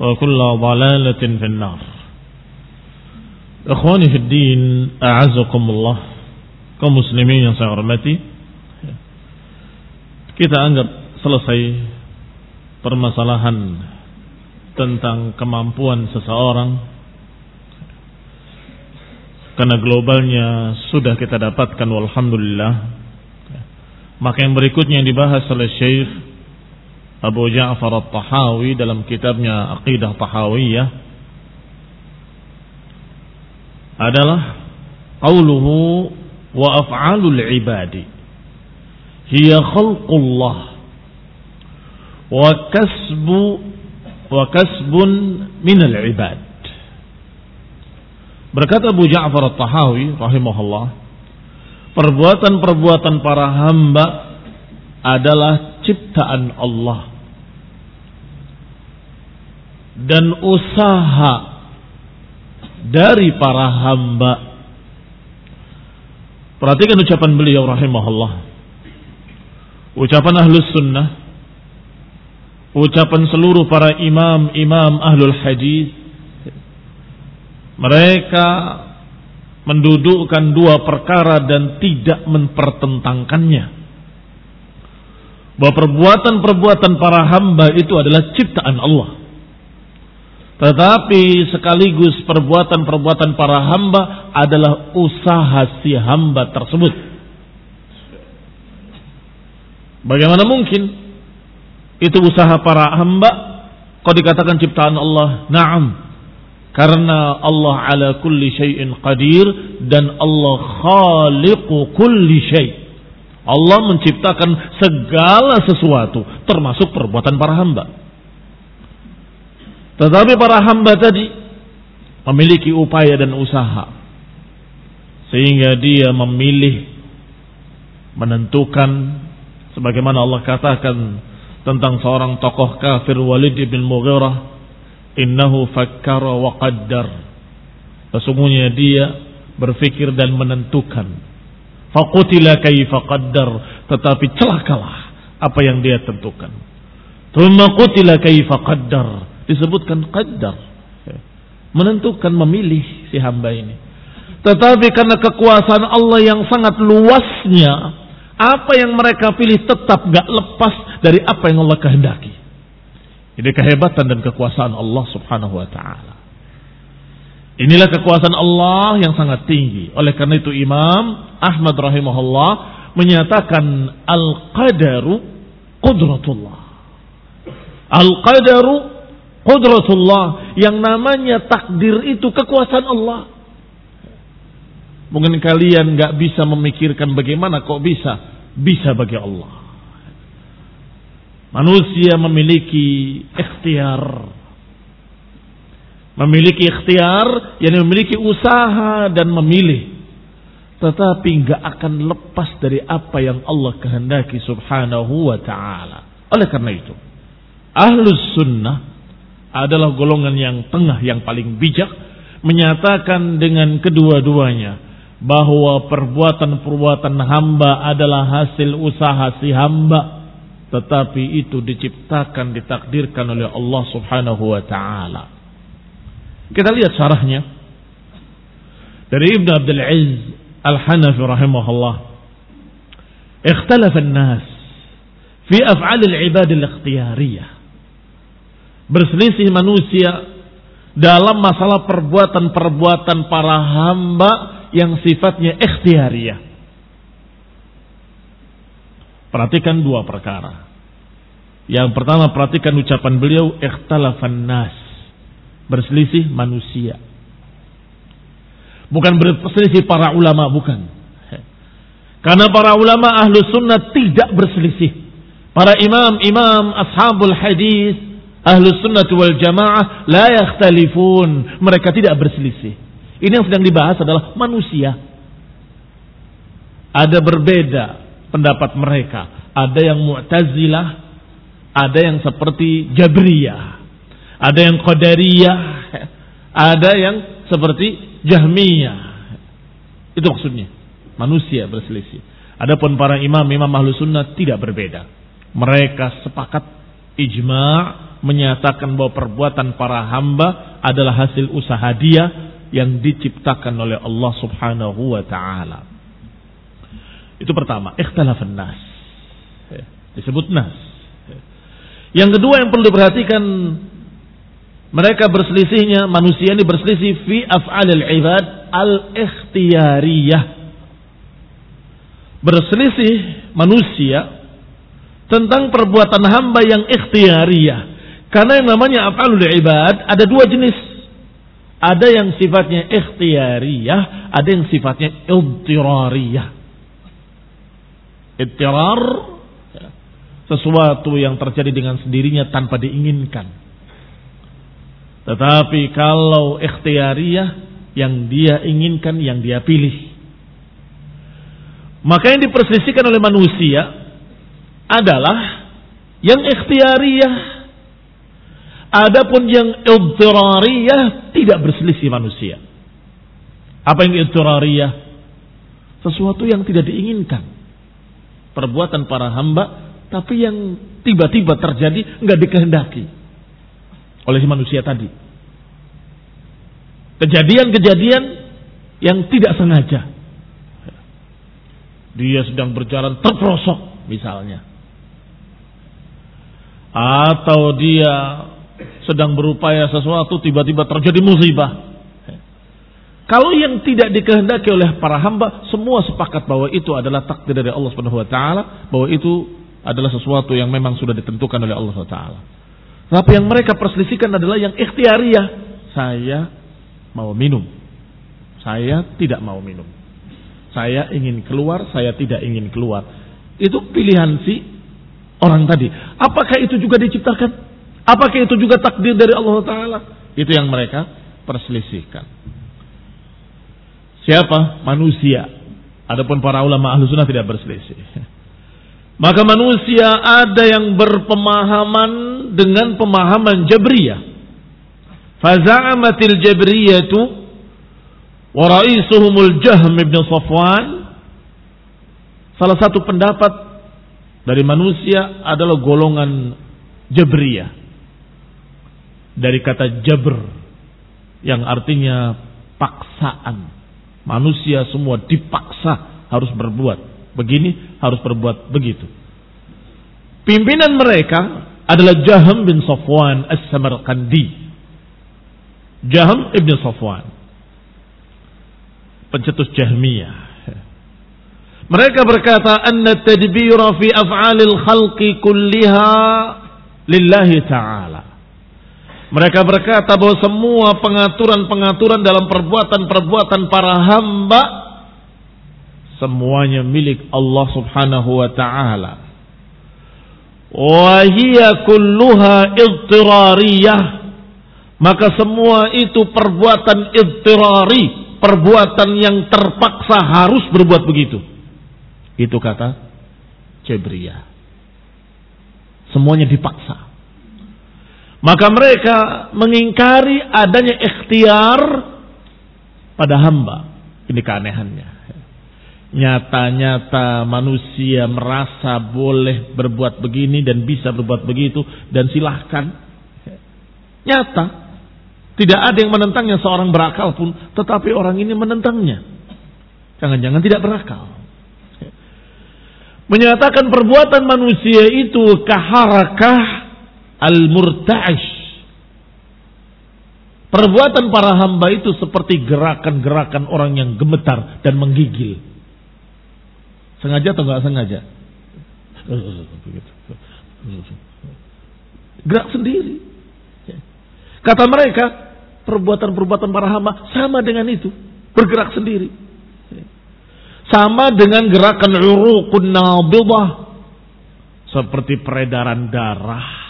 وكل ضلالة في النار إخواني في الدين أعزكم الله kaum muslimin yang saya hormati kita anggap selesai permasalahan tentang kemampuan seseorang karena globalnya sudah kita dapatkan walhamdulillah maka yang berikutnya yang dibahas oleh Syekh Abu Ja'far At-Tahawi dalam kitabnya Aqidah Tahawiyah adalah qauluhu wa af'alul ibadi. Hiya khalqullah wa kasbu wa kasbun minal ibad. Berkata Abu Ja'far At-Tahawi rahimahullah perbuatan-perbuatan para hamba adalah ciptaan Allah dan usaha dari para hamba. Perhatikan ucapan beliau rahimahullah. Ucapan ahlus sunnah. Ucapan seluruh para imam-imam ahlul hadis. Mereka mendudukkan dua perkara dan tidak mempertentangkannya. Bahwa perbuatan-perbuatan para hamba itu adalah ciptaan Allah. Tetapi sekaligus perbuatan-perbuatan para hamba adalah usaha si hamba tersebut. Bagaimana mungkin itu usaha para hamba kok dikatakan ciptaan Allah? Naam. Karena Allah ala kulli syai'in qadir dan Allah khaliqu kulli syai'. Allah menciptakan segala sesuatu termasuk perbuatan para hamba. Tetapi para hamba tadi memiliki upaya dan usaha. Sehingga dia memilih menentukan sebagaimana Allah katakan tentang seorang tokoh kafir Walid bin Mughirah innahu fakkara wa qaddar. Sesungguhnya dia berfikir dan menentukan. Faqutila kaifa qaddar tetapi celakalah apa yang dia tentukan. Thumma qutila kaifa qaddar disebutkan qaddar menentukan memilih si hamba ini. Tetapi karena kekuasaan Allah yang sangat luasnya, apa yang mereka pilih tetap gak lepas dari apa yang Allah kehendaki. Ini kehebatan dan kekuasaan Allah subhanahu wa ta'ala. Inilah kekuasaan Allah yang sangat tinggi. Oleh karena itu Imam Ahmad rahimahullah menyatakan al-qadaru qudratullah. Al-qadaru qudratullah. Yang namanya takdir itu kekuasaan Allah. Mungkin kalian nggak bisa memikirkan bagaimana kok bisa. Bisa bagi Allah. Manusia memiliki ikhtiar Memiliki ikhtiar, yang memiliki usaha dan memilih. Tetapi nggak akan lepas dari apa yang Allah kehendaki subhanahu wa ta'ala. Oleh karena itu, ahlus sunnah adalah golongan yang tengah yang paling bijak menyatakan dengan kedua-duanya bahwa perbuatan-perbuatan hamba adalah hasil usaha si hamba tetapi itu diciptakan ditakdirkan oleh Allah Subhanahu wa taala kita lihat syarahnya dari Ibn Abdul Aziz Al-Hanafi rahimahullah. Ikhtalafa an-nas fi af'al al-ibad al-ikhtiyariyah. Berselisih manusia dalam masalah perbuatan-perbuatan para hamba yang sifatnya ikhtiyariyah. Perhatikan dua perkara. Yang pertama perhatikan ucapan beliau ikhtalafan nas berselisih manusia. Bukan berselisih para ulama, bukan. Karena para ulama ahlu sunnah tidak berselisih. Para imam-imam ashabul hadis ahlu sunnah wal jamaah la yakhtalifun. Mereka tidak berselisih. Ini yang sedang dibahas adalah manusia. Ada berbeda pendapat mereka. Ada yang mu'tazilah, ada yang seperti jabriyah ada yang qadariyah, ada yang seperti jahmiyah. Itu maksudnya. Manusia berselisih. Adapun para imam, imam ahlu sunnah tidak berbeda. Mereka sepakat ijma' menyatakan bahwa perbuatan para hamba adalah hasil usaha dia yang diciptakan oleh Allah subhanahu wa ta'ala. Itu pertama, ikhtilafan nas. Disebut nas. Yang kedua yang perlu diperhatikan mereka berselisihnya, manusia ini berselisih fi af'alil ibad al-ikhtiyariyah. Berselisih manusia tentang perbuatan hamba yang ikhtiyariyah. Karena yang namanya af'alul ibad ada dua jenis. Ada yang sifatnya ikhtiyariyah, ada yang sifatnya iltirariyah. Ittirar sesuatu yang terjadi dengan sendirinya tanpa diinginkan tetapi kalau ikhtiariyah yang dia inginkan, yang dia pilih. Maka yang diperselisihkan oleh manusia adalah yang ikhtiariyah. Adapun yang iltirariyah tidak berselisih manusia. Apa yang iltirariyah? Sesuatu yang tidak diinginkan. Perbuatan para hamba tapi yang tiba-tiba terjadi nggak dikehendaki oleh si manusia tadi. Kejadian-kejadian yang tidak sengaja. Dia sedang berjalan terprosok misalnya. Atau dia sedang berupaya sesuatu tiba-tiba terjadi musibah. Kalau yang tidak dikehendaki oleh para hamba, semua sepakat bahwa itu adalah takdir dari Allah Subhanahu wa taala, bahwa itu adalah sesuatu yang memang sudah ditentukan oleh Allah Subhanahu wa taala. Tapi yang mereka perselisihkan adalah yang ikhtiariah. Saya mau minum. Saya tidak mau minum. Saya ingin keluar, saya tidak ingin keluar. Itu pilihan si orang tadi. Apakah itu juga diciptakan? Apakah itu juga takdir dari Allah Ta'ala? Itu yang mereka perselisihkan. Siapa? Manusia. Adapun para ulama ahlu sunnah tidak berselisih. Maka manusia ada yang berpemahaman dengan pemahaman Jabriyah. Faza'amatil Jabriyatu wa ra'isuhumul Jahm ibn Safwan salah satu pendapat dari manusia adalah golongan Jabriyah. Dari kata Jabr. yang artinya paksaan. Manusia semua dipaksa harus berbuat begini, harus berbuat begitu. Pimpinan mereka adalah Jaham bin Safwan As-Samarqandi. Jaham ibn Safwan. Pencetus Jahmiyah. Mereka berkata anna tadbira fi af'alil khalqi kulliha lillahi ta'ala. Mereka berkata bahwa semua pengaturan-pengaturan dalam perbuatan-perbuatan para hamba semuanya milik Allah Subhanahu wa taala. Wa hiya kulluha idtirariyah. Maka semua itu perbuatan idtirari, perbuatan yang terpaksa harus berbuat begitu. Itu kata Jabriyah. Semuanya dipaksa. Maka mereka mengingkari adanya ikhtiar pada hamba. Ini keanehannya. Nyata-nyata manusia merasa boleh berbuat begini dan bisa berbuat begitu dan silahkan. Nyata. Tidak ada yang menentangnya seorang berakal pun. Tetapi orang ini menentangnya. Jangan-jangan tidak berakal menyatakan perbuatan manusia itu kaharakah al-murta'ish. Perbuatan para hamba itu seperti gerakan-gerakan orang yang gemetar dan menggigil. Sengaja atau enggak sengaja? Gerak sendiri. Kata mereka, perbuatan-perbuatan para hamba sama dengan itu. Bergerak sendiri. Sama dengan gerakan urukun nabidah. Seperti peredaran darah.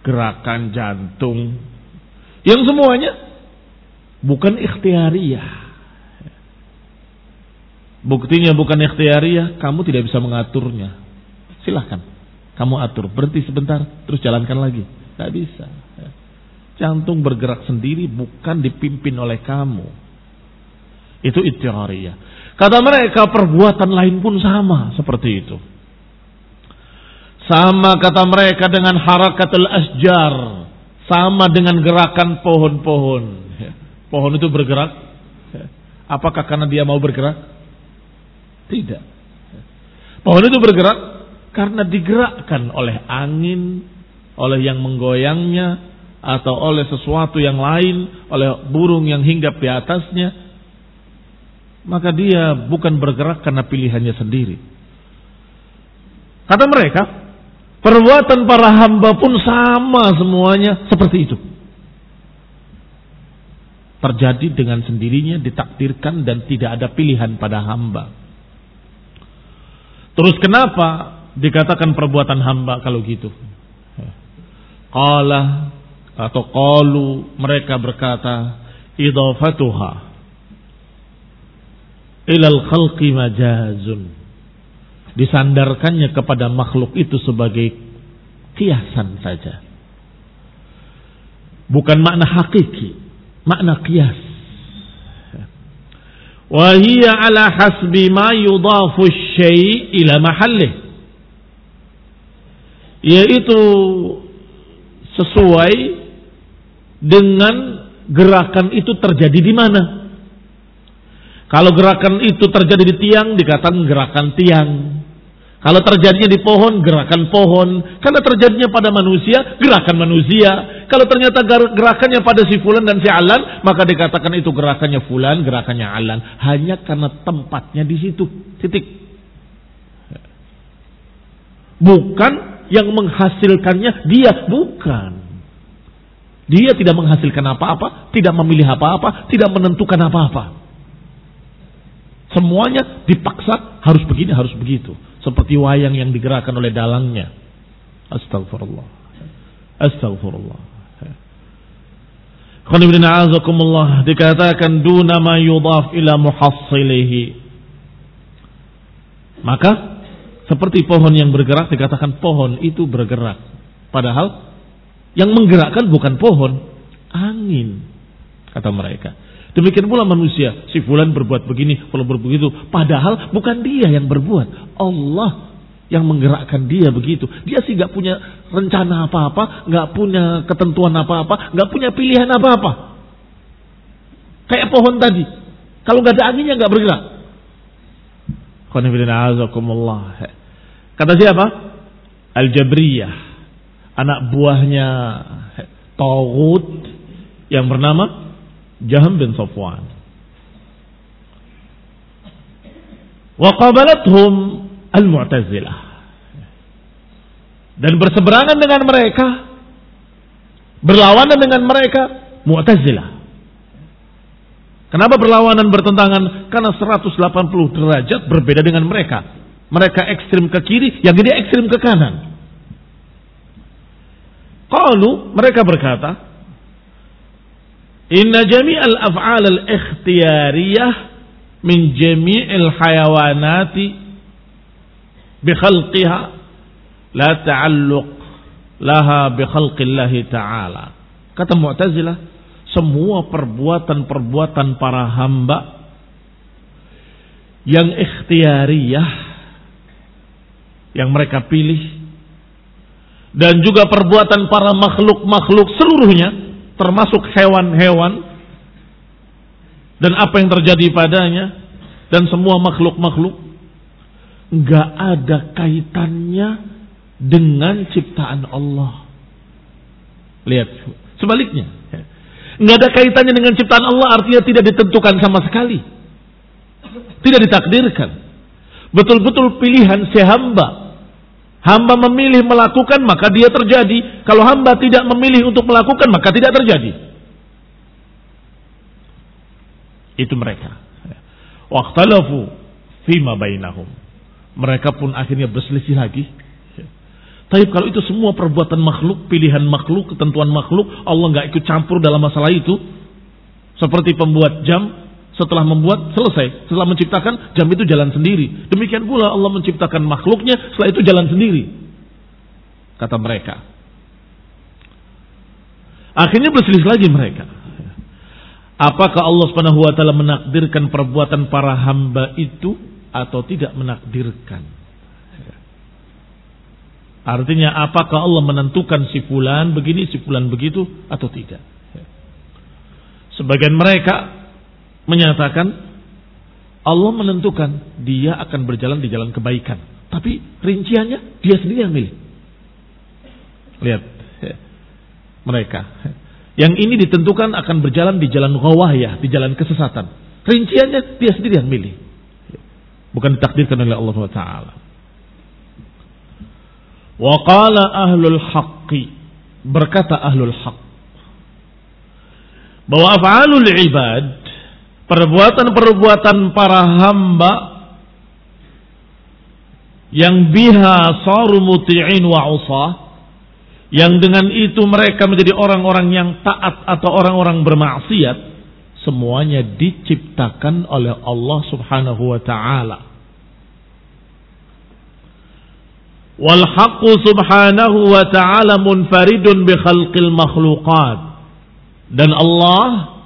Gerakan jantung. Yang semuanya bukan ikhtiariyah. Buktinya bukan ikhtiariyah, kamu tidak bisa mengaturnya. Silahkan, kamu atur. Berhenti sebentar, terus jalankan lagi. Tidak bisa. Jantung bergerak sendiri bukan dipimpin oleh kamu. Itu ikhtiariyah. Kata mereka perbuatan lain pun sama seperti itu. Sama kata mereka dengan harakatul asjar. Sama dengan gerakan pohon-pohon. Pohon itu bergerak. Apakah karena dia mau bergerak? Tidak. Pohon itu bergerak karena digerakkan oleh angin, oleh yang menggoyangnya, atau oleh sesuatu yang lain, oleh burung yang hinggap di atasnya, maka dia bukan bergerak karena pilihannya sendiri. Kata mereka, perbuatan para hamba pun sama semuanya seperti itu. Terjadi dengan sendirinya, ditakdirkan dan tidak ada pilihan pada hamba. Terus kenapa dikatakan perbuatan hamba kalau gitu? Qala atau qalu mereka berkata idafatuha ilal khalqi majazun. Disandarkannya kepada makhluk itu sebagai kiasan saja. Bukan makna hakiki, makna kias. Wahia ala hasbi ma yudafu syai ila mahallih. Yaitu sesuai dengan gerakan itu terjadi di mana? Kalau gerakan itu terjadi di tiang, dikatakan gerakan tiang. Kalau terjadinya di pohon, gerakan pohon. Kalau terjadinya pada manusia, gerakan manusia. Kalau ternyata gerakannya pada si fulan dan si alan, maka dikatakan itu gerakannya fulan, gerakannya alan. Hanya karena tempatnya di situ. Titik. Bukan yang menghasilkannya dia, bukan. Dia tidak menghasilkan apa-apa, tidak memilih apa-apa, tidak menentukan apa-apa. Semuanya dipaksa harus begini, harus begitu. Seperti wayang yang digerakkan oleh dalangnya. Astagfirullah. Astagfirullah. Qanibina dikatakan duna ma yudaf ila muhassilihi. Maka seperti pohon yang bergerak dikatakan pohon itu bergerak. Padahal yang menggerakkan bukan pohon, angin kata mereka. Demikian pula manusia, si fulan berbuat begini, fulan berbuat begitu. Padahal bukan dia yang berbuat, Allah yang menggerakkan dia begitu. Dia sih gak punya rencana apa-apa, gak punya ketentuan apa-apa, gak punya pilihan apa-apa. Kayak pohon tadi. Kalau nggak ada anginnya nggak bergerak. Kata siapa? Al-Jabriyah. Anak buahnya Tawud yang bernama Jaham bin Safwan. Wa qabalathum al-Mu'tazilah. Dan berseberangan dengan mereka, berlawanan dengan mereka, Mu'tazilah. Kenapa berlawanan bertentangan? Karena 180 derajat berbeda dengan mereka. Mereka ekstrim ke kiri, yang ini ekstrim ke kanan. Kalau mereka berkata, Inna jami'al af'al al-ikhtiyariyah min jami'il hayawanati bi khalqiha la ta'alluq laha bi khalqillahi ta'ala. Kata Mu'tazilah, semua perbuatan-perbuatan para hamba yang ikhtiariyah yang mereka pilih dan juga perbuatan para makhluk-makhluk seluruhnya termasuk hewan-hewan dan apa yang terjadi padanya dan semua makhluk-makhluk nggak ada kaitannya dengan ciptaan Allah. Lihat, sebaliknya nggak ada kaitannya dengan ciptaan Allah artinya tidak ditentukan sama sekali. Tidak ditakdirkan. Betul-betul pilihan si hamba. Hamba memilih melakukan maka dia terjadi. Kalau hamba tidak memilih untuk melakukan maka tidak terjadi. Itu mereka. Waqtalafu fima bainahum. Mereka pun akhirnya berselisih lagi tapi kalau itu semua perbuatan makhluk, pilihan makhluk, ketentuan makhluk, Allah nggak ikut campur dalam masalah itu. Seperti pembuat jam, setelah membuat selesai, setelah menciptakan jam itu jalan sendiri. Demikian pula Allah menciptakan makhluknya, setelah itu jalan sendiri. Kata mereka. Akhirnya berselisih lagi mereka. Apakah Allah Subhanahu wa taala menakdirkan perbuatan para hamba itu atau tidak menakdirkan? Artinya apakah Allah menentukan si fulan begini, si fulan begitu atau tidak? Sebagian mereka menyatakan Allah menentukan dia akan berjalan di jalan kebaikan. Tapi rinciannya dia sendiri yang milih. Lihat mereka. Yang ini ditentukan akan berjalan di jalan ya, di jalan kesesatan. Rinciannya dia sendiri yang milih. Bukan ditakdirkan oleh Allah Taala. Wa qala ahlul haqqi berkata ahlul haq bahwa af'alul ibad perbuatan-perbuatan para hamba yang biha saru muti'in wa usah yang dengan itu mereka menjadi orang-orang yang taat atau orang-orang bermaksiat semuanya diciptakan oleh Allah Subhanahu wa taala. Wal haqqu subhanahu wa ta'ala munfaridun bi khalqil makhluqat. Dan Allah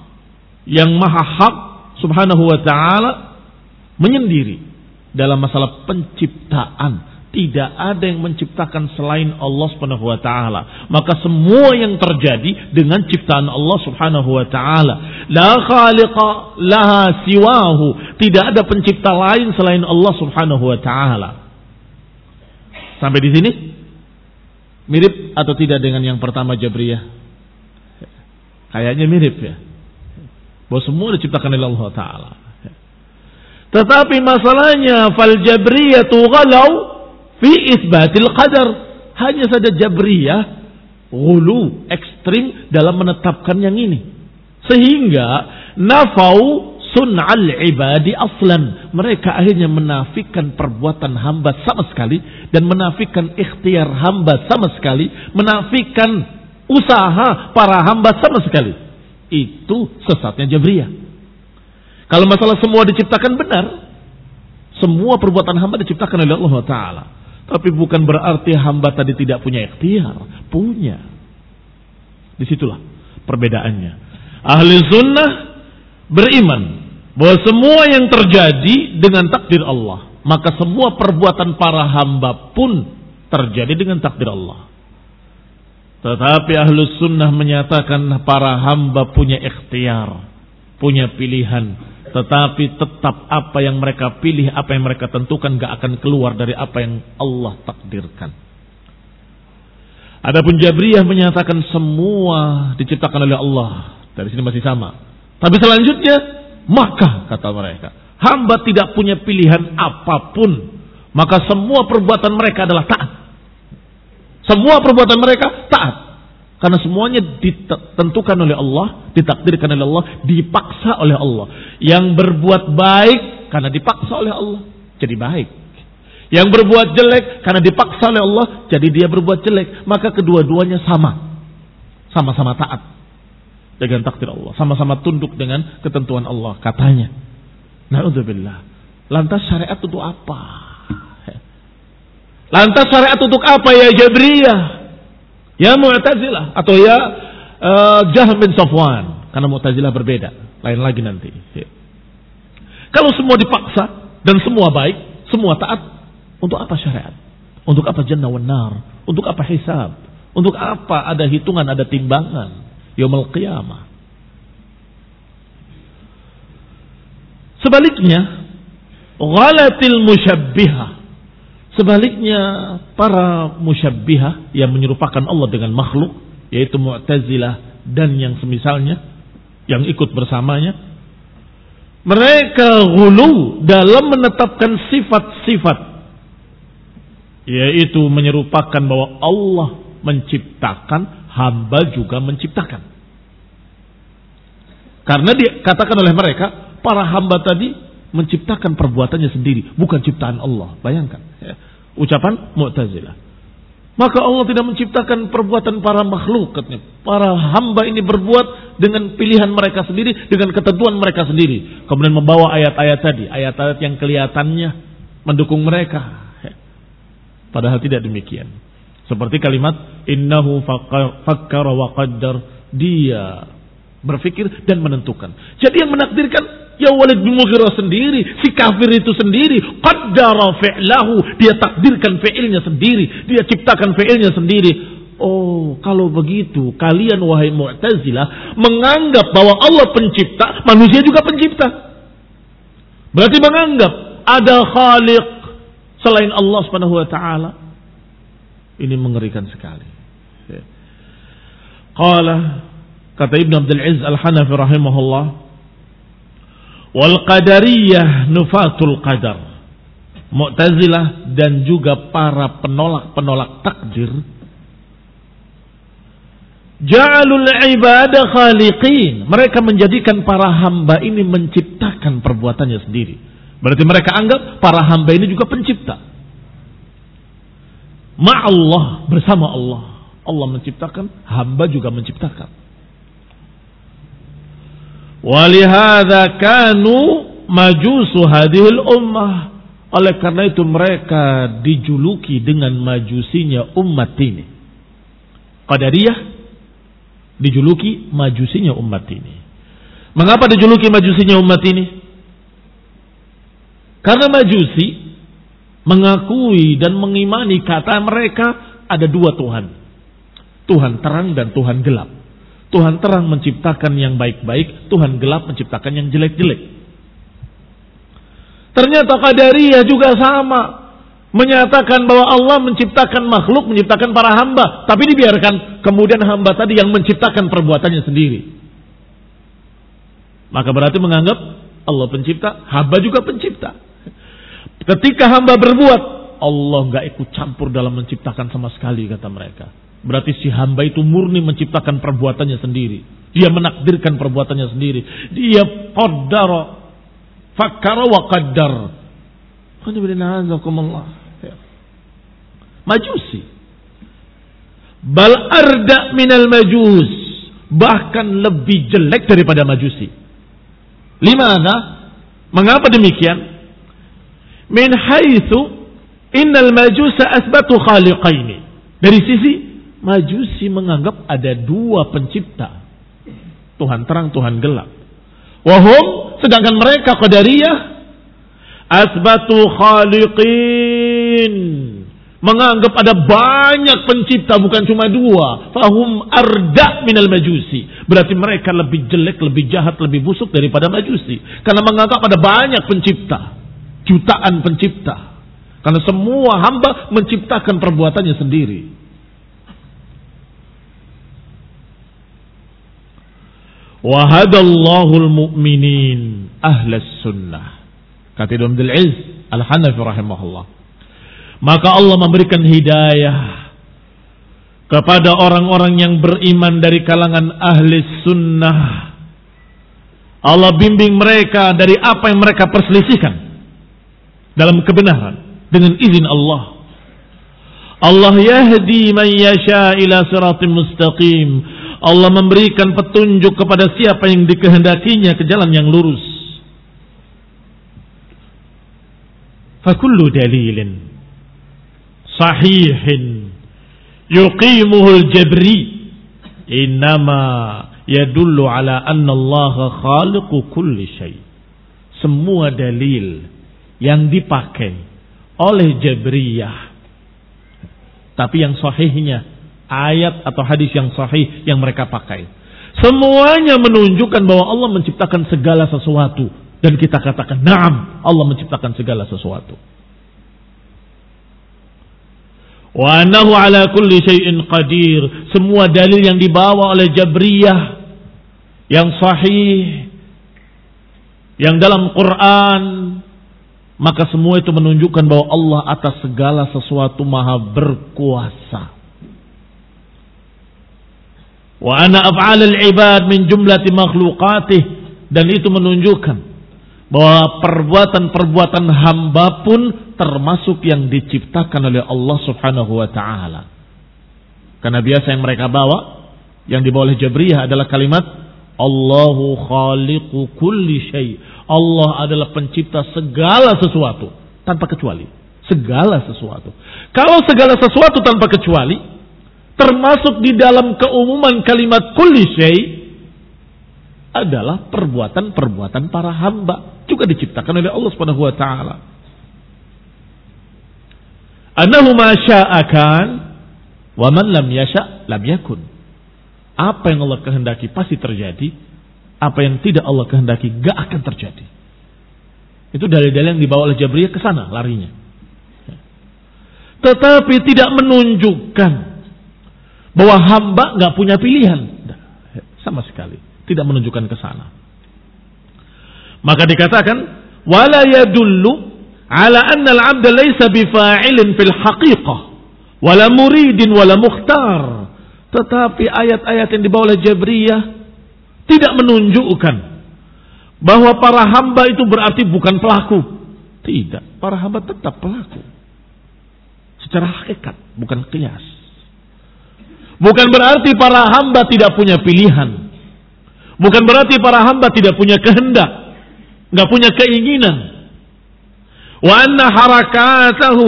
yang maha hak subhanahu wa ta'ala menyendiri dalam masalah penciptaan tidak ada yang menciptakan selain Allah Subhanahu wa taala. Maka semua yang terjadi dengan ciptaan Allah Subhanahu wa taala. La khaliqa laha siwahu. Tidak ada pencipta lain selain Allah Subhanahu wa taala. Sampai di sini mirip atau tidak dengan yang pertama Jabriyah? Kayaknya mirip ya. Bahwa semua diciptakan oleh Allah Taala. Tetapi masalahnya fal Jabriyah ghalau fi isbatil qadar. Hanya saja Jabriyah gulu ekstrim dalam menetapkan yang ini. Sehingga nafau sun'al ibadi aslan. Mereka akhirnya menafikan perbuatan hamba sama sekali dan menafikan ikhtiar hamba sama sekali, menafikan usaha para hamba sama sekali. Itu sesatnya Jabriyah. Kalau masalah semua diciptakan benar, semua perbuatan hamba diciptakan oleh Allah Taala. Tapi bukan berarti hamba tadi tidak punya ikhtiar, punya. Di situlah perbedaannya. Ahli sunnah beriman bahwa semua yang terjadi dengan takdir Allah, maka semua perbuatan para hamba pun terjadi dengan takdir Allah. Tetapi ahlus sunnah menyatakan para hamba punya ikhtiar, punya pilihan, tetapi tetap apa yang mereka pilih, apa yang mereka tentukan gak akan keluar dari apa yang Allah takdirkan. Adapun Jabriyah menyatakan semua diciptakan oleh Allah. Dari sini masih sama. Tapi selanjutnya, maka kata mereka, hamba tidak punya pilihan apa pun. Maka semua perbuatan mereka adalah taat. Semua perbuatan mereka taat. Karena semuanya ditentukan oleh Allah, ditakdirkan oleh Allah, dipaksa oleh Allah. Yang berbuat baik karena dipaksa oleh Allah, jadi baik. Yang berbuat jelek karena dipaksa oleh Allah, jadi dia berbuat jelek. Maka kedua-duanya sama. Sama-sama taat dengan takdir Allah. Sama-sama tunduk dengan ketentuan Allah, katanya. Na'udzubillah. Lantas syariat untuk apa? Lantas syariat untuk apa ya Jabriyah? Ya Mu'tazilah atau ya uh, Jahm bin Safwan. Karena Mu'tazilah berbeda. Lain lagi nanti. Ya. Kalau semua dipaksa dan semua baik, semua taat, untuk apa syariat? Untuk apa jannah wa nar? Untuk apa hisab? Untuk apa ada hitungan, ada timbangan? Yaumul qiyamah. Sebaliknya, ghalatil musyabbihah Sebaliknya para musyabbihah yang menyerupakan Allah dengan makhluk yaitu Mu'tazilah dan yang semisalnya yang ikut bersamanya mereka gulu dalam menetapkan sifat-sifat yaitu menyerupakan bahwa Allah menciptakan hamba juga menciptakan karena dikatakan oleh mereka para hamba tadi menciptakan perbuatannya sendiri, bukan ciptaan Allah. Bayangkan. Ya. Ucapan Mu'tazilah. Maka Allah tidak menciptakan perbuatan para makhluk. Katanya. Para hamba ini berbuat dengan pilihan mereka sendiri, dengan ketentuan mereka sendiri. Kemudian membawa ayat-ayat tadi, ayat-ayat yang kelihatannya mendukung mereka. Padahal tidak demikian. Seperti kalimat innahu fakkara wa qaddar. Dia berpikir dan menentukan. Jadi yang menakdirkan Ya Walid bin Mughirah sendiri, si kafir itu sendiri, qaddara fi'lahu, dia takdirkan fi'ilnya sendiri, dia ciptakan fi'ilnya sendiri. Oh, kalau begitu, kalian wahai Mu'tazilah menganggap bahwa Allah pencipta, manusia juga pencipta. Berarti menganggap ada khaliq selain Allah Subhanahu wa taala. Ini mengerikan sekali. Ya. Qala kata Ibnu Abdul Aziz Al-Hanafi rahimahullah Wal qadariyah nufatul qadar. Mu'tazilah dan juga para penolak-penolak takdir Ja'alul ibadah khaliqin. Mereka menjadikan para hamba ini menciptakan perbuatannya sendiri. Berarti mereka anggap para hamba ini juga pencipta. Ma'allah bersama Allah. Allah menciptakan, hamba juga menciptakan. Walihada kanu majusu hadhil ummah. Oleh karena itu mereka dijuluki dengan majusinya umat ini. Qadariyah dijuluki majusinya umat ini. Mengapa dijuluki majusinya umat ini? Karena majusi mengakui dan mengimani kata mereka ada dua Tuhan. Tuhan terang dan Tuhan gelap. Tuhan terang menciptakan yang baik-baik, Tuhan gelap menciptakan yang jelek-jelek. Ternyata Qadariyah juga sama. Menyatakan bahwa Allah menciptakan makhluk, menciptakan para hamba. Tapi dibiarkan kemudian hamba tadi yang menciptakan perbuatannya sendiri. Maka berarti menganggap Allah pencipta, hamba juga pencipta. Ketika hamba berbuat, Allah nggak ikut campur dalam menciptakan sama sekali kata mereka. Berarti si hamba itu murni menciptakan perbuatannya sendiri. Dia menakdirkan perbuatannya sendiri. Dia qaddara. Fakkara wa qaddar. Ya. Majusi. Bal arda minal majus. Bahkan lebih jelek daripada majusi. Limana? Mengapa demikian? Min haitsu innal majusa asbatu khaliqaini. Dari sisi Majusi menganggap ada dua pencipta. Tuhan terang, Tuhan gelap. Wahum, sedangkan mereka Qadariyah asbatu khaliqin menganggap ada banyak pencipta bukan cuma dua. Fahum arda minal majusi. Berarti mereka lebih jelek, lebih jahat, lebih busuk daripada majusi. Karena menganggap ada banyak pencipta. Jutaan pencipta. Karena semua hamba menciptakan perbuatannya sendiri. Wahadallahu al-mu'minin ahlas sunnah. Kata Ibn Abdul Aziz Al-Hanafi rahimahullah. Maka Allah memberikan hidayah kepada orang-orang yang beriman dari kalangan ahli sunnah. Allah bimbing mereka dari apa yang mereka perselisihkan dalam kebenaran dengan izin Allah. Allah yahdi man yasha ila siratim mustaqim. Allah memberikan petunjuk kepada siapa yang dikehendakinya ke jalan yang lurus. Fakullu dalilin sahihin yuqimuhul jabri. Innama yadullu ala anna Allah khaliqu kulli syai semua dalil yang dipakai oleh Jabriyah. Tapi yang sahihnya ayat atau hadis yang sahih yang mereka pakai semuanya menunjukkan bahwa Allah menciptakan segala sesuatu dan kita katakan na'am Allah menciptakan segala sesuatu Wa anahu ala kulli syai'in qadir. Semua dalil yang dibawa oleh Jabriyah yang sahih yang dalam Quran maka semua itu menunjukkan bahwa Allah atas segala sesuatu maha berkuasa. Wa ana af'al al-ibad min jumlati makhluqatih dan itu menunjukkan bahwa perbuatan-perbuatan hamba pun termasuk yang diciptakan oleh Allah Subhanahu wa taala. Karena biasa yang mereka bawa yang dibawa oleh Jabriyah adalah kalimat Allahu khaliqu kulli syai. Allah adalah pencipta segala sesuatu tanpa kecuali. Segala sesuatu. Kalau segala sesuatu tanpa kecuali termasuk di dalam keumuman kalimat kulli syai adalah perbuatan-perbuatan para hamba juga diciptakan oleh Allah Subhanahu wa taala. Annahu ma sya'akan wa man lam yasha' lam yakun. Apa yang Allah kehendaki pasti terjadi, apa yang tidak Allah kehendaki gak akan terjadi. Itu dalil-dalil yang dibawa oleh Jabriyah ke sana larinya. Tetapi tidak menunjukkan bahwa hamba gak punya pilihan. Sama sekali. Tidak menunjukkan ke sana. Maka dikatakan wala yadullu ala anna al-'abda laysa bifa'ilin fil haqiqah wala muridin wala mukhtar. Tetapi ayat-ayat yang dibawa oleh Jabriyah tidak menunjukkan bahwa para hamba itu berarti bukan pelaku. Tidak, para hamba tetap pelaku. Secara hakikat, bukan kias. Bukan berarti para hamba tidak punya pilihan. Bukan berarti para hamba tidak punya kehendak nggak punya keinginan. Wa anna harakatahu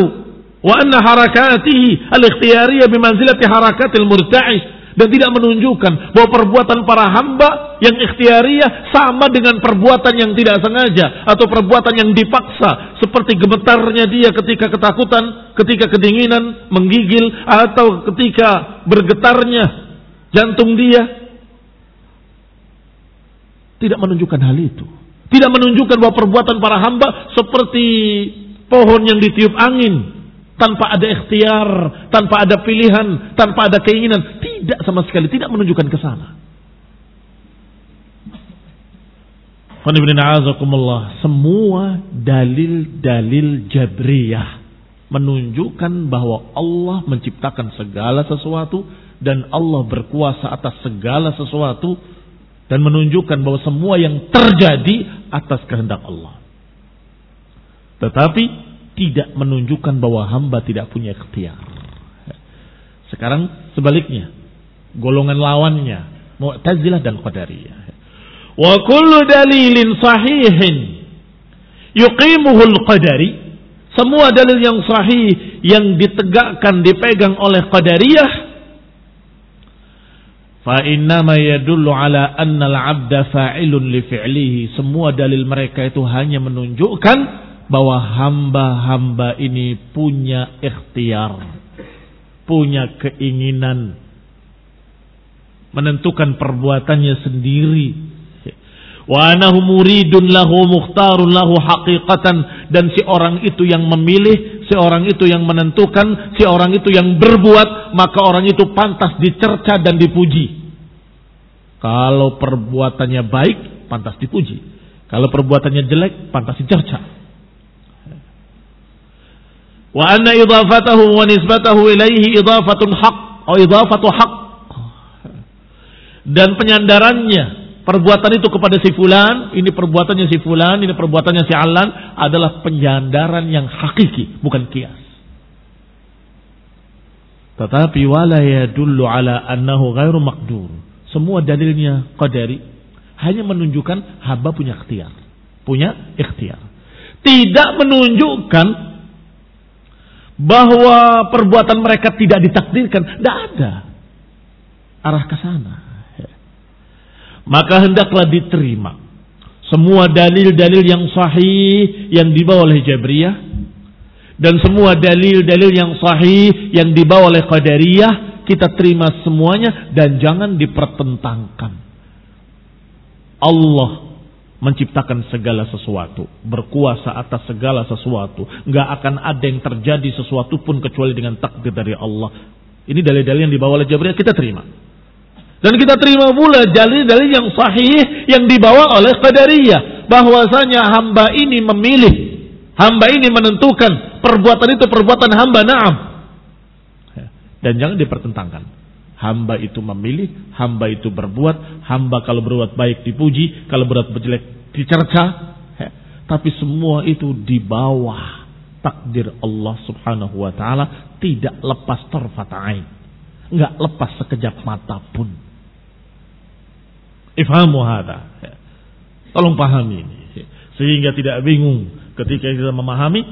wa anna harakatihi al-ikhtiyariyah bimanzilati harakatil murta'ish dan tidak menunjukkan bahwa perbuatan para hamba yang ikhtiariyah sama dengan perbuatan yang tidak sengaja atau perbuatan yang dipaksa seperti gemetarnya dia ketika ketakutan, ketika kedinginan menggigil atau ketika bergetarnya jantung dia tidak menunjukkan hal itu. Tidak menunjukkan bahwa perbuatan para hamba seperti pohon yang ditiup angin. Tanpa ada ikhtiar, tanpa ada pilihan, tanpa ada keinginan. Tidak sama sekali, tidak menunjukkan ke sana. Semua dalil-dalil Jabriyah menunjukkan bahwa Allah menciptakan segala sesuatu dan Allah berkuasa atas segala sesuatu dan menunjukkan bahwa semua yang terjadi atas kehendak Allah. Tetapi tidak menunjukkan bahwa hamba tidak punya ikhtiar. Sekarang sebaliknya, golongan lawannya Mu'tazilah dan Qadariyah. Wa kullu dalilin sahihin yuqimuhul qadari semua dalil yang sahih yang ditegakkan dipegang oleh Qadariyah fa innama yadullu ala anna al-'abda fa'ilun li fi'lihi semua dalil mereka itu hanya menunjukkan bahwa hamba-hamba ini punya ikhtiar, punya keinginan menentukan perbuatannya sendiri. Wa anahu muridun lahu mukhtarun lahu haqiqatan dan si orang itu yang memilih, si orang itu yang menentukan, si orang itu yang berbuat, maka orang itu pantas dicerca dan dipuji. Kalau perbuatannya baik, pantas dipuji. Kalau perbuatannya jelek, pantas dicerca. Wa anna idafatahu wa nisbatahu ilaihi idafatun haq atau idafatu haq dan penyandarannya perbuatan itu kepada si fulan, ini perbuatannya si fulan, ini perbuatannya si alan adalah penyandaran yang hakiki, bukan kias. Tetapi wala yadullu ala annahu ghairu maqdur. Semua dalilnya qadari hanya menunjukkan hamba punya ikhtiar. Punya ikhtiar. Tidak menunjukkan bahwa perbuatan mereka tidak ditakdirkan. Tidak ada. Arah ke sana maka hendaklah diterima semua dalil-dalil yang sahih yang dibawa oleh Jabriyah dan semua dalil-dalil yang sahih yang dibawa oleh Qadariyah kita terima semuanya dan jangan dipertentangkan. Allah menciptakan segala sesuatu, berkuasa atas segala sesuatu. Nggak akan ada yang terjadi sesuatu pun kecuali dengan takdir dari Allah. Ini dalil-dalil yang dibawa oleh Jabriyah kita terima. Dan kita terima pula dalil-dalil yang sahih yang dibawa oleh Qadariyah. Bahwasanya hamba ini memilih. Hamba ini menentukan. Perbuatan itu perbuatan hamba na'am. Dan jangan dipertentangkan. Hamba itu memilih, hamba itu berbuat, hamba kalau berbuat baik dipuji, kalau berbuat jelek dicerca. Tapi semua itu di bawah takdir Allah subhanahu wa ta'ala tidak lepas terfata'ain. Enggak lepas sekejap mata pun. Ifhamu hadha. Tolong pahami ini. Sehingga tidak bingung ketika kita memahami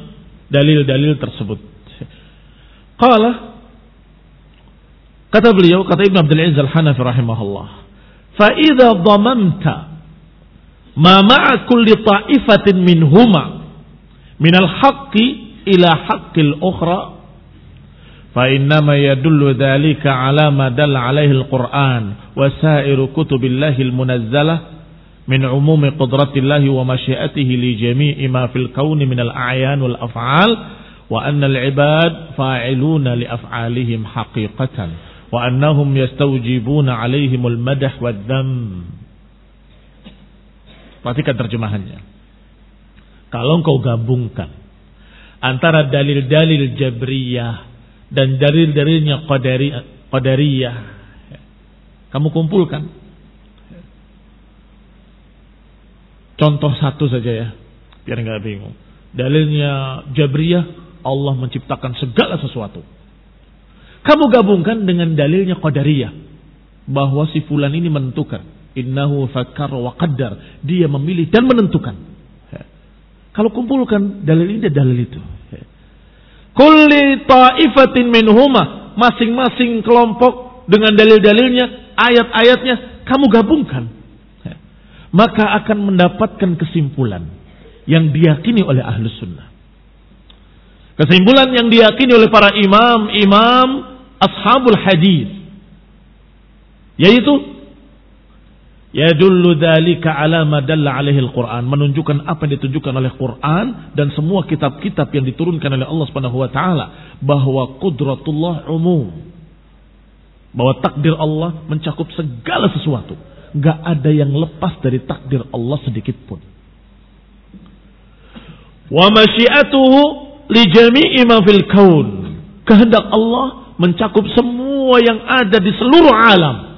dalil-dalil tersebut. Qala kata beliau kata Ibn Abdul Aziz Al-Hanafi rahimahullah, "Fa idza dhamamta ma ma'a kulli ta'ifatin minhuma min al-haqqi ila haqqil ukhra فإنما يدل ذلك على ما دل عليه القرآن وسائر كتب الله المنزلة من عموم قدرة الله ومشيئته لجميع ما في الكون من الأعيان والأفعال وأن العباد فاعلون لأفعالهم حقيقة وأنهم يستوجبون عليهم المدح والذم Perhatikan terjemahannya. Kalau engkau gabungkan antara dalil-dalil Jabriyah dan dalil-dalilnya qadari, qadariyah. Kamu kumpulkan. Contoh satu saja ya, biar nggak bingung. Dalilnya Jabriyah, Allah menciptakan segala sesuatu. Kamu gabungkan dengan dalilnya Qadariyah. Bahwa si fulan ini menentukan. Innahu fakar wa qaddar. Dia memilih dan menentukan. Kalau kumpulkan dalil ini dalil itu. Kulli ta'ifatin minhuma. Masing-masing kelompok dengan dalil-dalilnya, ayat-ayatnya, kamu gabungkan. Maka akan mendapatkan kesimpulan yang diyakini oleh ahlu sunnah. Kesimpulan yang diyakini oleh para imam, imam ashabul hadis. Yaitu Yadullu dzalika ala ma dalla alaihi al-Qur'an, menunjukkan apa yang ditunjukkan oleh Quran dan semua kitab-kitab yang diturunkan oleh Allah Subhanahu wa taala bahwa qudratullah umum. Bahwa takdir Allah mencakup segala sesuatu. Gak ada yang lepas dari takdir Allah sedikit pun. Wa masyiatuhu li jami'i ma fil kaun. Kehendak Allah mencakup semua yang ada di seluruh alam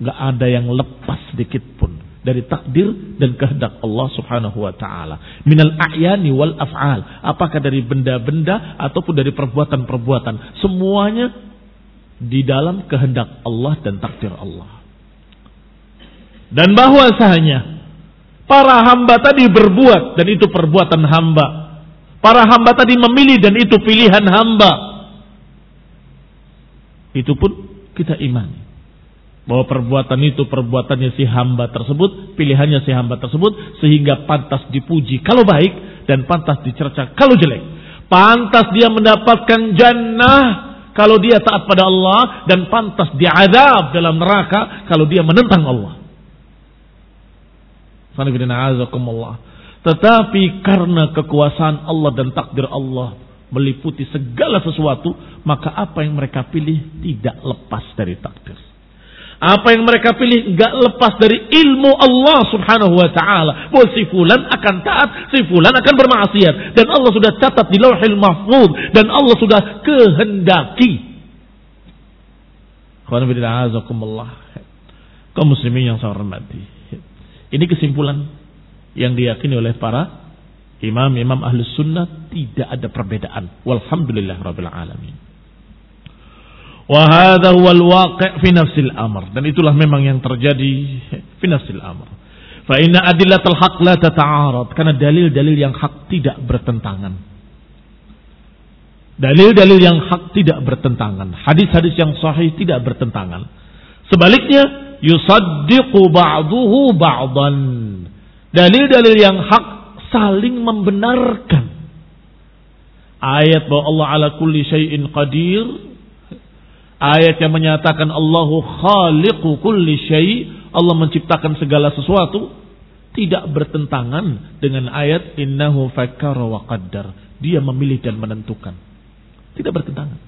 nggak ada yang lepas sedikit pun dari takdir dan kehendak Allah Subhanahu wa taala. Minal a'yani wal af'al. Apakah dari benda-benda ataupun dari perbuatan-perbuatan, semuanya di dalam kehendak Allah dan takdir Allah. Dan bahwasanya para hamba tadi berbuat dan itu perbuatan hamba. Para hamba tadi memilih dan itu pilihan hamba. Itu pun kita imani bahwa perbuatan itu perbuatannya si hamba tersebut, pilihannya si hamba tersebut sehingga pantas dipuji kalau baik dan pantas dicerca kalau jelek. Pantas dia mendapatkan jannah kalau dia taat pada Allah dan pantas diadab dalam neraka kalau dia menentang Allah. Tetapi karena kekuasaan Allah dan takdir Allah meliputi segala sesuatu, maka apa yang mereka pilih tidak lepas dari takdir. Apa yang mereka pilih nggak lepas dari ilmu Allah Subhanahu wa taala. Bahwa si fulan akan taat, si fulan akan bermaksiat dan Allah sudah catat di Lauhil Mahfuz dan Allah sudah kehendaki. Kaum muslimin yang saya hormati. Ini kesimpulan yang diyakini oleh para imam-imam ahli sunnah tidak ada perbedaan. Walhamdulillah rabbil alamin. Wahada wal waqi' fi nafsil amr. Dan itulah memang yang terjadi fi nafsil amr. Fa inna adillatul haq la tata'arad. Karena dalil-dalil yang hak tidak bertentangan. Dalil-dalil yang hak tidak bertentangan. Hadis-hadis yang sahih tidak bertentangan. Sebaliknya, yusaddiqu ba'duhu ba'dan. Dalil-dalil yang hak saling membenarkan. Ayat bahwa Allah ala kulli syai'in qadir Ayat yang menyatakan Allahu khaliqu kulli syai, Allah menciptakan segala sesuatu tidak bertentangan dengan ayat innahu fakkara wa qaddar. Dia memilih dan menentukan. Tidak bertentangan.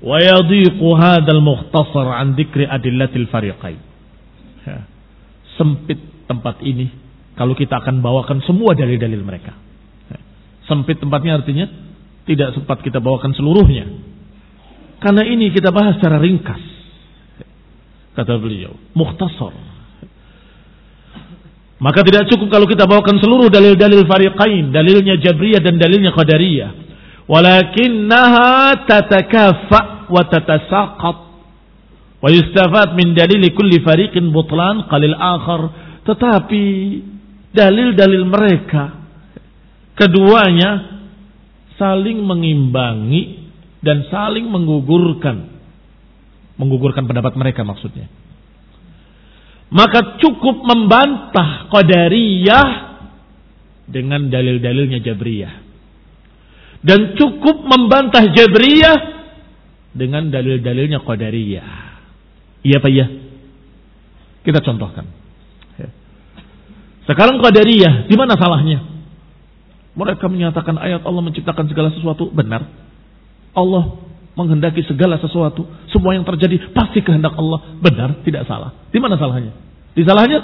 Wa yadhiqu hadzal mukhtasar an dzikri adillatil fariqain. Sempit tempat ini kalau kita akan bawakan semua dalil-dalil mereka. Sempit tempatnya artinya tidak sempat kita bawakan seluruhnya. Karena ini kita bahas secara ringkas. Kata beliau, mukhtasar. Maka tidak cukup kalau kita bawakan seluruh dalil-dalil fariqain, dalilnya Jabriyah dan dalilnya Qadariyah. Walakinnaha tatakafa wa tatasaqat. Wa yustafad min dalili kulli fariqin butlan qalil akhar. Tetapi dalil-dalil mereka Keduanya saling mengimbangi dan saling menggugurkan. Menggugurkan pendapat mereka maksudnya. Maka cukup membantah Qadariyah dengan dalil-dalilnya Jabriyah. Dan cukup membantah Jabriyah dengan dalil-dalilnya Qadariyah. Iya Pak ya? Kita contohkan. Sekarang Qadariyah, di mana salahnya? Mereka menyatakan ayat Allah menciptakan segala sesuatu benar. Allah menghendaki segala sesuatu. Semua yang terjadi pasti kehendak Allah. Benar, tidak salah. Di mana salahnya? Di salahnya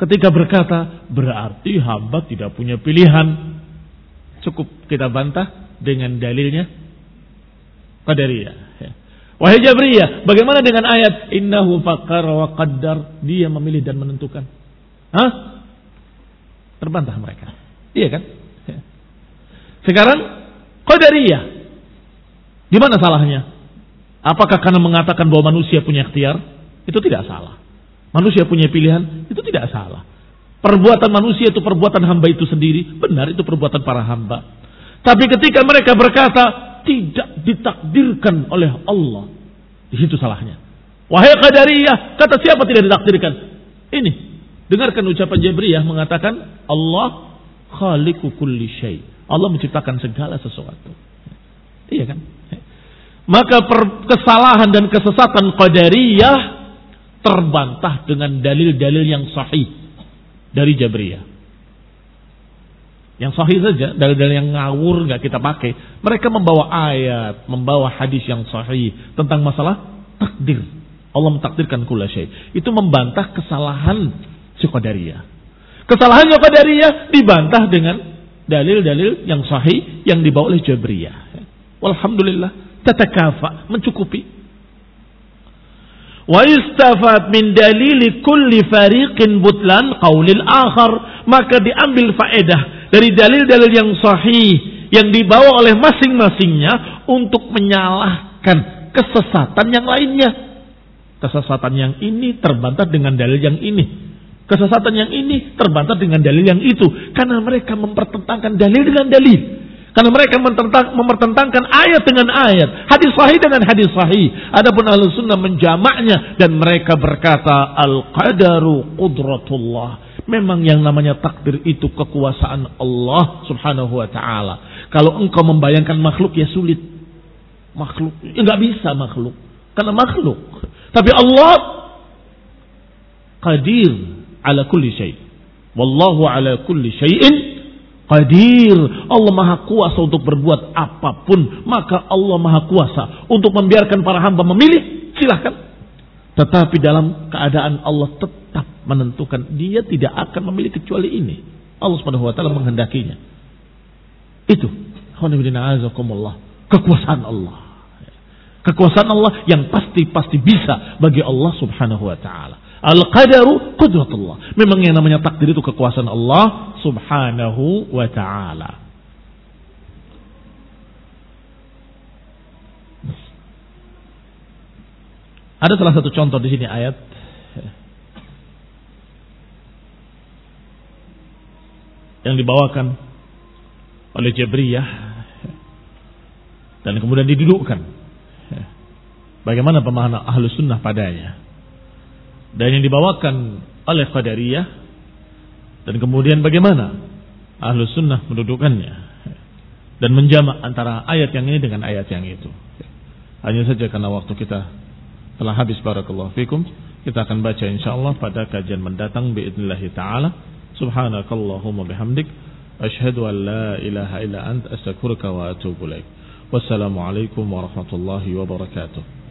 ketika berkata berarti hamba tidak punya pilihan. Cukup kita bantah dengan dalilnya Qadariyah. Ya. Wahai Jabriyah, bagaimana dengan ayat innahu faqar wa qaddar? Dia memilih dan menentukan. Hah? Terbantah mereka. Iya kan? Sekarang Qadariyah. Di mana salahnya? Apakah karena mengatakan bahwa manusia punya ikhtiar? Itu tidak salah. Manusia punya pilihan? Itu tidak salah. Perbuatan manusia itu perbuatan hamba itu sendiri. Benar itu perbuatan para hamba. Tapi ketika mereka berkata tidak ditakdirkan oleh Allah. Di situ salahnya. Wahai Qadariyah, kata siapa tidak ditakdirkan? Ini. Dengarkan ucapan Jabriyah mengatakan Allah khaliqu kulli syai. Allah menciptakan segala sesuatu. Iya kan? Maka kesalahan dan kesesatan Qadariyah terbantah dengan dalil-dalil yang sahih dari Jabriyah. Yang sahih saja, dalil-dalil yang ngawur nggak kita pakai. Mereka membawa ayat, membawa hadis yang sahih tentang masalah takdir. Allah mentakdirkan kula syai. Itu membantah kesalahan si Qadariyah. Kesalahannya Qadariyah dibantah dengan dalil-dalil yang sahih yang dibawa oleh Jabriyah. Walhamdulillah, tatakafa, mencukupi. Wa istafad min dalili kulli fariqin butlan qaulil akhar. Maka diambil faedah dari dalil-dalil yang sahih yang dibawa oleh masing-masingnya untuk menyalahkan kesesatan yang lainnya. Kesesatan yang ini terbantah dengan dalil yang ini. Kesesatan yang ini terbantah dengan dalil yang itu. Karena mereka mempertentangkan dalil dengan dalil. Karena mereka mempertentangkan ayat dengan ayat, hadis sahih dengan hadis sahih. Adapun ahlu sunnah menjamaknya dan mereka berkata al-qadaru qudratullah. Memang yang namanya takdir itu kekuasaan Allah subhanahu wa ta'ala. Kalau engkau membayangkan makhluk ya sulit. Makhluk, ya nggak bisa makhluk. Karena makhluk. Tapi Allah qadir ala kulli syai. Wallahu ala kulli syai'in Qadir. Allah maha kuasa untuk berbuat apa pun. Maka Allah maha kuasa untuk membiarkan para hamba memilih. Silahkan. Tetapi dalam keadaan Allah tetap menentukan. Dia tidak akan memilih kecuali ini. Allah subhanahu wa ta'ala menghendakinya. Itu. Kekuasaan Allah. Kekuasaan Allah yang pasti-pasti bisa bagi Allah subhanahu wa ta'ala. Al-qadaru qudratullah. Memang yang namanya takdir itu kekuasaan Allah subhanahu wa ta'ala. Ada salah satu contoh di sini ayat yang dibawakan oleh Jabriyah dan kemudian didudukkan. Bagaimana pemahaman ahlu sunnah padanya? Dan yang dibawakan oleh Qadariyah. Dan kemudian bagaimana ahlu sunnah mendudukannya. Dan menjamak antara ayat yang ini dengan ayat yang itu. Hanya saja karena waktu kita telah habis barakallahu fikum. Kita akan baca insyaallah pada kajian mendatang biidnillahi taala. Subhanakallahumma bihamdik. Asyhadu an la ilaha illa ant. Astaghfiruka wa atubu ilaik. Wassalamu alaikum warahmatullahi wabarakatuh